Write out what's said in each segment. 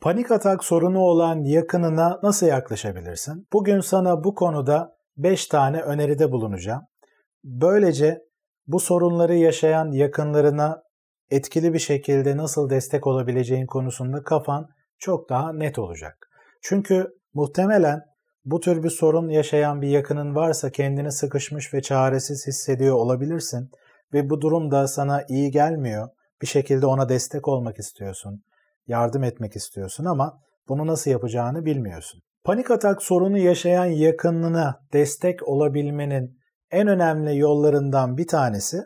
Panik atak sorunu olan yakınına nasıl yaklaşabilirsin? Bugün sana bu konuda 5 tane öneride bulunacağım. Böylece bu sorunları yaşayan yakınlarına etkili bir şekilde nasıl destek olabileceğin konusunda kafan çok daha net olacak. Çünkü muhtemelen bu tür bir sorun yaşayan bir yakının varsa kendini sıkışmış ve çaresiz hissediyor olabilirsin ve bu durum da sana iyi gelmiyor. Bir şekilde ona destek olmak istiyorsun, yardım etmek istiyorsun ama bunu nasıl yapacağını bilmiyorsun. Panik atak sorunu yaşayan yakınına destek olabilmenin en önemli yollarından bir tanesi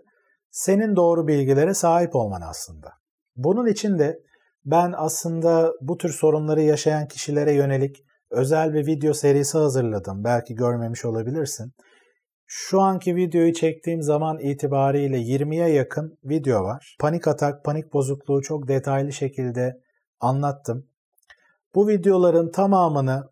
senin doğru bilgilere sahip olman aslında. Bunun için de ben aslında bu tür sorunları yaşayan kişilere yönelik özel bir video serisi hazırladım. Belki görmemiş olabilirsin. Şu anki videoyu çektiğim zaman itibariyle 20'ye yakın video var. Panik atak, panik bozukluğu çok detaylı şekilde anlattım. Bu videoların tamamını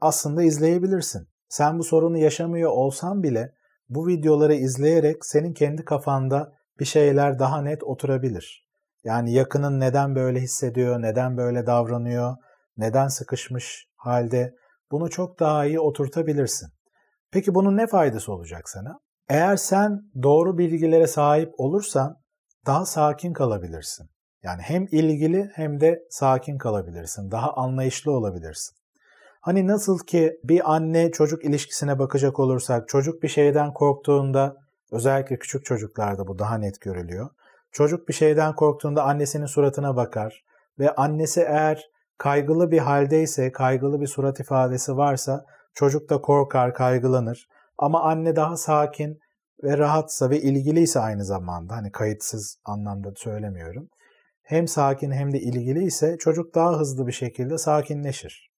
aslında izleyebilirsin. Sen bu sorunu yaşamıyor olsan bile bu videoları izleyerek senin kendi kafanda bir şeyler daha net oturabilir. Yani yakının neden böyle hissediyor, neden böyle davranıyor, neden sıkışmış halde bunu çok daha iyi oturtabilirsin. Peki bunun ne faydası olacak sana? Eğer sen doğru bilgilere sahip olursan daha sakin kalabilirsin. Yani hem ilgili hem de sakin kalabilirsin. Daha anlayışlı olabilirsin. Hani nasıl ki bir anne çocuk ilişkisine bakacak olursak çocuk bir şeyden korktuğunda özellikle küçük çocuklarda bu daha net görülüyor. Çocuk bir şeyden korktuğunda annesinin suratına bakar ve annesi eğer kaygılı bir haldeyse, kaygılı bir surat ifadesi varsa çocuk da korkar, kaygılanır. Ama anne daha sakin ve rahatsa ve ilgiliyse aynı zamanda hani kayıtsız anlamda söylemiyorum. Hem sakin hem de ilgili ise çocuk daha hızlı bir şekilde sakinleşir.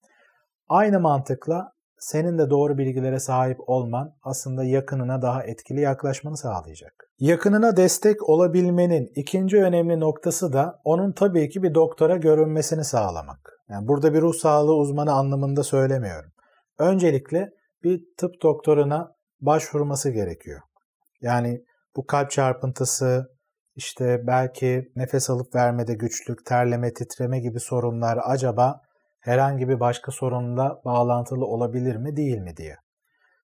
Aynı mantıkla senin de doğru bilgilere sahip olman aslında yakınına daha etkili yaklaşmanı sağlayacak. Yakınına destek olabilmenin ikinci önemli noktası da onun tabii ki bir doktora görünmesini sağlamak. Yani burada bir ruh sağlığı uzmanı anlamında söylemiyorum. Öncelikle bir tıp doktoruna başvurması gerekiyor. Yani bu kalp çarpıntısı, işte belki nefes alıp vermede güçlük, terleme, titreme gibi sorunlar acaba herhangi bir başka sorunla bağlantılı olabilir mi değil mi diye.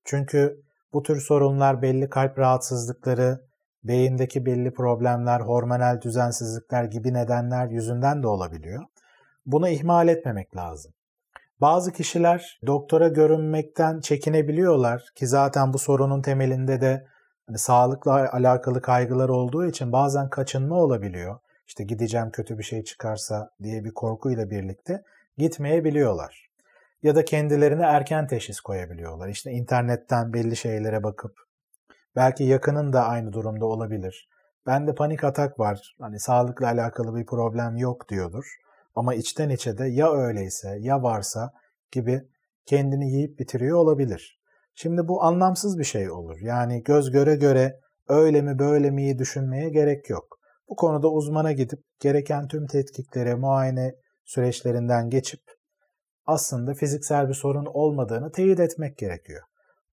Çünkü bu tür sorunlar belli kalp rahatsızlıkları, beyindeki belli problemler, hormonal düzensizlikler gibi nedenler yüzünden de olabiliyor. Bunu ihmal etmemek lazım. Bazı kişiler doktora görünmekten çekinebiliyorlar ki zaten bu sorunun temelinde de hani sağlıkla alakalı kaygılar olduğu için bazen kaçınma olabiliyor. İşte gideceğim kötü bir şey çıkarsa diye bir korkuyla birlikte gitmeyebiliyorlar. Ya da kendilerine erken teşhis koyabiliyorlar. İşte internetten belli şeylere bakıp belki yakının da aynı durumda olabilir. Bende panik atak var. Hani sağlıkla alakalı bir problem yok diyordur. Ama içten içe de ya öyleyse ya varsa gibi kendini yiyip bitiriyor olabilir. Şimdi bu anlamsız bir şey olur. Yani göz göre göre öyle mi böyle miyi düşünmeye gerek yok. Bu konuda uzmana gidip gereken tüm tetkiklere, muayene süreçlerinden geçip aslında fiziksel bir sorun olmadığını teyit etmek gerekiyor.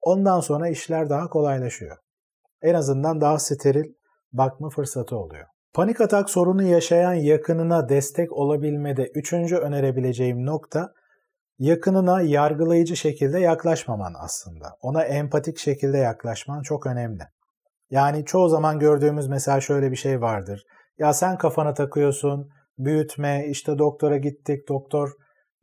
Ondan sonra işler daha kolaylaşıyor. En azından daha steril bakma fırsatı oluyor. Panik atak sorunu yaşayan yakınına destek olabilmede üçüncü önerebileceğim nokta yakınına yargılayıcı şekilde yaklaşmaman aslında. Ona empatik şekilde yaklaşman çok önemli. Yani çoğu zaman gördüğümüz mesela şöyle bir şey vardır. Ya sen kafana takıyorsun, büyütme, işte doktora gittik, doktor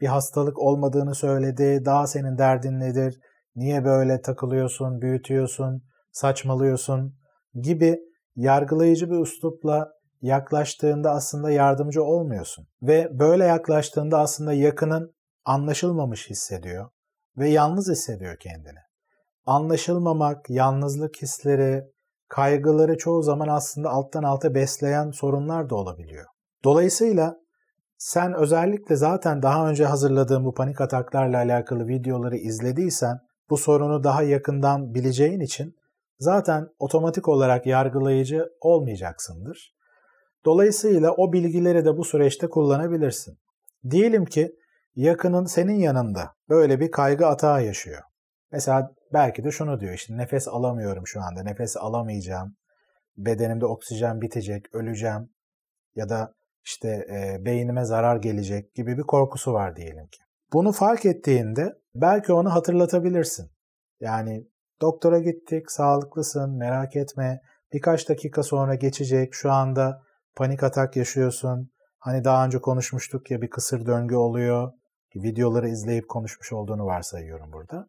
bir hastalık olmadığını söyledi, daha senin derdin nedir, niye böyle takılıyorsun, büyütüyorsun, saçmalıyorsun gibi yargılayıcı bir üslupla yaklaştığında aslında yardımcı olmuyorsun. Ve böyle yaklaştığında aslında yakının anlaşılmamış hissediyor ve yalnız hissediyor kendini. Anlaşılmamak, yalnızlık hisleri, kaygıları çoğu zaman aslında alttan alta besleyen sorunlar da olabiliyor. Dolayısıyla sen özellikle zaten daha önce hazırladığım bu panik ataklarla alakalı videoları izlediysen bu sorunu daha yakından bileceğin için zaten otomatik olarak yargılayıcı olmayacaksındır. Dolayısıyla o bilgileri de bu süreçte kullanabilirsin. Diyelim ki yakının senin yanında böyle bir kaygı atağı yaşıyor. Mesela belki de şunu diyor işte nefes alamıyorum şu anda, nefes alamayacağım, bedenimde oksijen bitecek, öleceğim ya da işte e, beynime zarar gelecek gibi bir korkusu var diyelim ki. Bunu fark ettiğinde belki onu hatırlatabilirsin. Yani doktora gittik, sağlıklısın, merak etme. Birkaç dakika sonra geçecek. Şu anda panik atak yaşıyorsun. Hani daha önce konuşmuştuk ya bir kısır döngü oluyor. Videoları izleyip konuşmuş olduğunu varsayıyorum burada.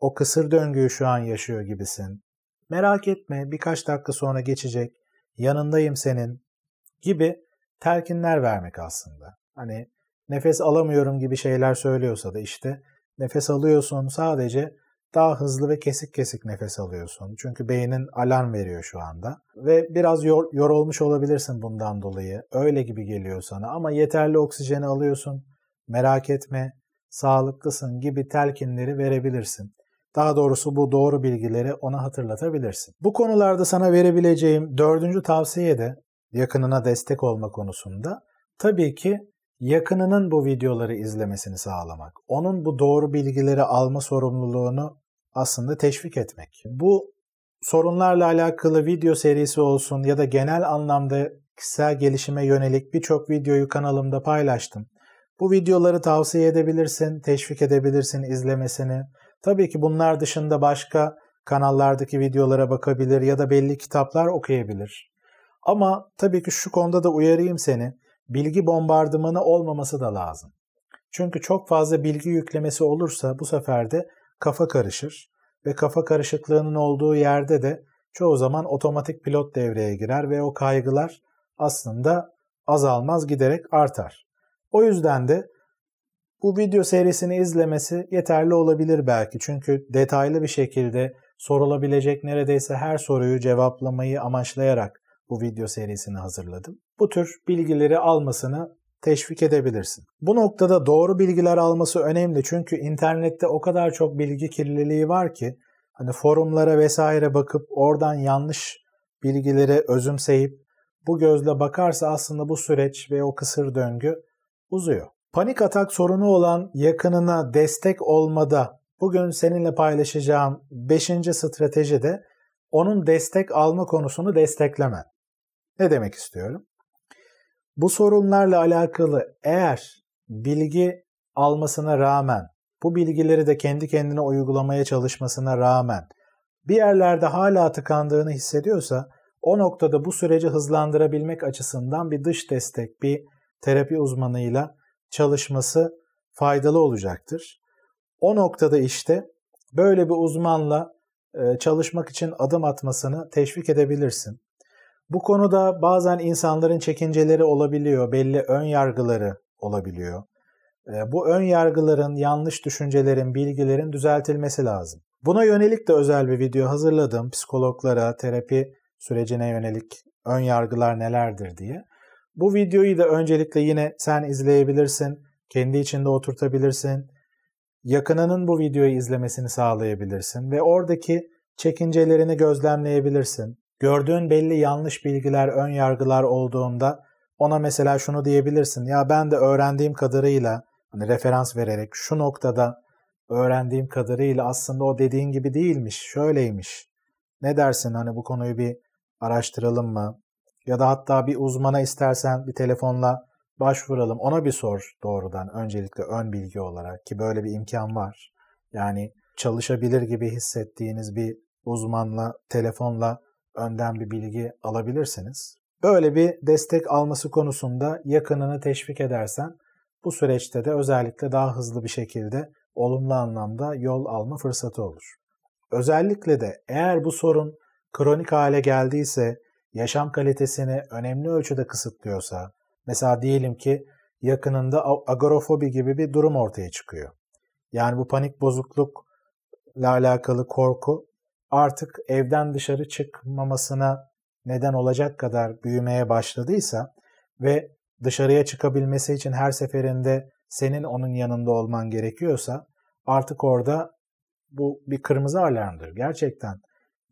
O kısır döngüyü şu an yaşıyor gibisin. Merak etme birkaç dakika sonra geçecek. Yanındayım senin gibi telkinler vermek aslında. Hani nefes alamıyorum gibi şeyler söylüyorsa da işte nefes alıyorsun sadece daha hızlı ve kesik kesik nefes alıyorsun. Çünkü beynin alarm veriyor şu anda. Ve biraz yor, yorulmuş olabilirsin bundan dolayı. Öyle gibi geliyor sana ama yeterli oksijeni alıyorsun. Merak etme, sağlıklısın gibi telkinleri verebilirsin. Daha doğrusu bu doğru bilgileri ona hatırlatabilirsin. Bu konularda sana verebileceğim dördüncü tavsiye de yakınına destek olma konusunda tabii ki yakınının bu videoları izlemesini sağlamak. Onun bu doğru bilgileri alma sorumluluğunu aslında teşvik etmek. Bu sorunlarla alakalı video serisi olsun ya da genel anlamda kişisel gelişime yönelik birçok videoyu kanalımda paylaştım. Bu videoları tavsiye edebilirsin, teşvik edebilirsin izlemesini. Tabii ki bunlar dışında başka kanallardaki videolara bakabilir ya da belli kitaplar okuyabilir. Ama tabii ki şu konuda da uyarayım seni. Bilgi bombardımanı olmaması da lazım. Çünkü çok fazla bilgi yüklemesi olursa bu sefer de kafa karışır ve kafa karışıklığının olduğu yerde de çoğu zaman otomatik pilot devreye girer ve o kaygılar aslında azalmaz giderek artar. O yüzden de bu video serisini izlemesi yeterli olabilir belki. Çünkü detaylı bir şekilde sorulabilecek neredeyse her soruyu cevaplamayı amaçlayarak bu video serisini hazırladım. Bu tür bilgileri almasını teşvik edebilirsin. Bu noktada doğru bilgiler alması önemli çünkü internette o kadar çok bilgi kirliliği var ki hani forumlara vesaire bakıp oradan yanlış bilgileri özümseyip bu gözle bakarsa aslında bu süreç ve o kısır döngü uzuyor. Panik atak sorunu olan yakınına destek olmada bugün seninle paylaşacağım 5. strateji de onun destek alma konusunu desteklemen. Ne demek istiyorum? Bu sorunlarla alakalı eğer bilgi almasına rağmen, bu bilgileri de kendi kendine uygulamaya çalışmasına rağmen bir yerlerde hala tıkandığını hissediyorsa o noktada bu süreci hızlandırabilmek açısından bir dış destek, bir terapi uzmanıyla çalışması faydalı olacaktır. O noktada işte böyle bir uzmanla çalışmak için adım atmasını teşvik edebilirsin. Bu konuda bazen insanların çekinceleri olabiliyor, belli ön yargıları olabiliyor. Ee, bu ön yargıların, yanlış düşüncelerin, bilgilerin düzeltilmesi lazım. Buna yönelik de özel bir video hazırladım. Psikologlara, terapi sürecine yönelik ön yargılar nelerdir diye. Bu videoyu da öncelikle yine sen izleyebilirsin, kendi içinde oturtabilirsin. Yakınının bu videoyu izlemesini sağlayabilirsin ve oradaki çekincelerini gözlemleyebilirsin gördüğün belli yanlış bilgiler, ön yargılar olduğunda ona mesela şunu diyebilirsin. Ya ben de öğrendiğim kadarıyla hani referans vererek şu noktada öğrendiğim kadarıyla aslında o dediğin gibi değilmiş, şöyleymiş. Ne dersin hani bu konuyu bir araştıralım mı? Ya da hatta bir uzmana istersen bir telefonla başvuralım. Ona bir sor doğrudan öncelikle ön bilgi olarak ki böyle bir imkan var. Yani çalışabilir gibi hissettiğiniz bir uzmanla telefonla önden bir bilgi alabilirsiniz. Böyle bir destek alması konusunda yakınını teşvik edersen bu süreçte de özellikle daha hızlı bir şekilde olumlu anlamda yol alma fırsatı olur. Özellikle de eğer bu sorun kronik hale geldiyse, yaşam kalitesini önemli ölçüde kısıtlıyorsa, mesela diyelim ki yakınında agorofobi gibi bir durum ortaya çıkıyor. Yani bu panik bozuklukla alakalı korku artık evden dışarı çıkmamasına neden olacak kadar büyümeye başladıysa ve dışarıya çıkabilmesi için her seferinde senin onun yanında olman gerekiyorsa artık orada bu bir kırmızı alarmdır. Gerçekten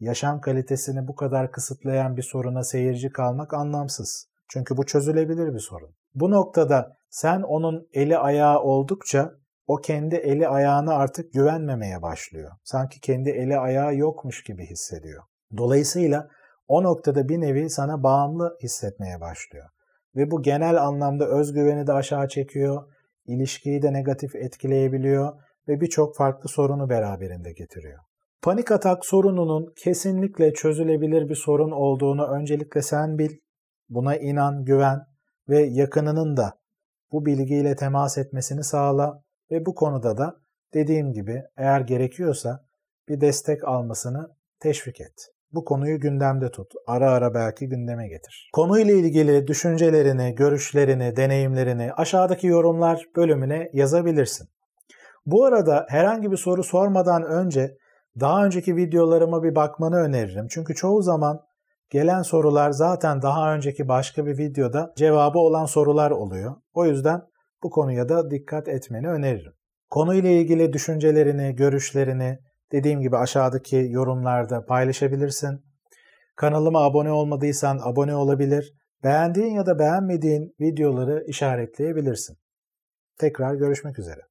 yaşam kalitesini bu kadar kısıtlayan bir soruna seyirci kalmak anlamsız. Çünkü bu çözülebilir bir sorun. Bu noktada sen onun eli ayağı oldukça o kendi eli ayağına artık güvenmemeye başlıyor. Sanki kendi eli ayağı yokmuş gibi hissediyor. Dolayısıyla o noktada bir nevi sana bağımlı hissetmeye başlıyor. ve bu genel anlamda özgüveni de aşağı çekiyor, ilişkiyi de negatif etkileyebiliyor ve birçok farklı sorunu beraberinde getiriyor. Panik atak sorununun kesinlikle çözülebilir bir sorun olduğunu öncelikle sen bil, buna inan, güven ve yakınının da bu bilgiyle temas etmesini sağla ve bu konuda da dediğim gibi eğer gerekiyorsa bir destek almasını teşvik et. Bu konuyu gündemde tut. Ara ara belki gündeme getir. Konuyla ilgili düşüncelerini, görüşlerini, deneyimlerini aşağıdaki yorumlar bölümüne yazabilirsin. Bu arada herhangi bir soru sormadan önce daha önceki videolarıma bir bakmanı öneririm. Çünkü çoğu zaman gelen sorular zaten daha önceki başka bir videoda cevabı olan sorular oluyor. O yüzden bu konuya da dikkat etmeni öneririm. Konuyla ilgili düşüncelerini, görüşlerini dediğim gibi aşağıdaki yorumlarda paylaşabilirsin. Kanalıma abone olmadıysan abone olabilir. Beğendiğin ya da beğenmediğin videoları işaretleyebilirsin. Tekrar görüşmek üzere.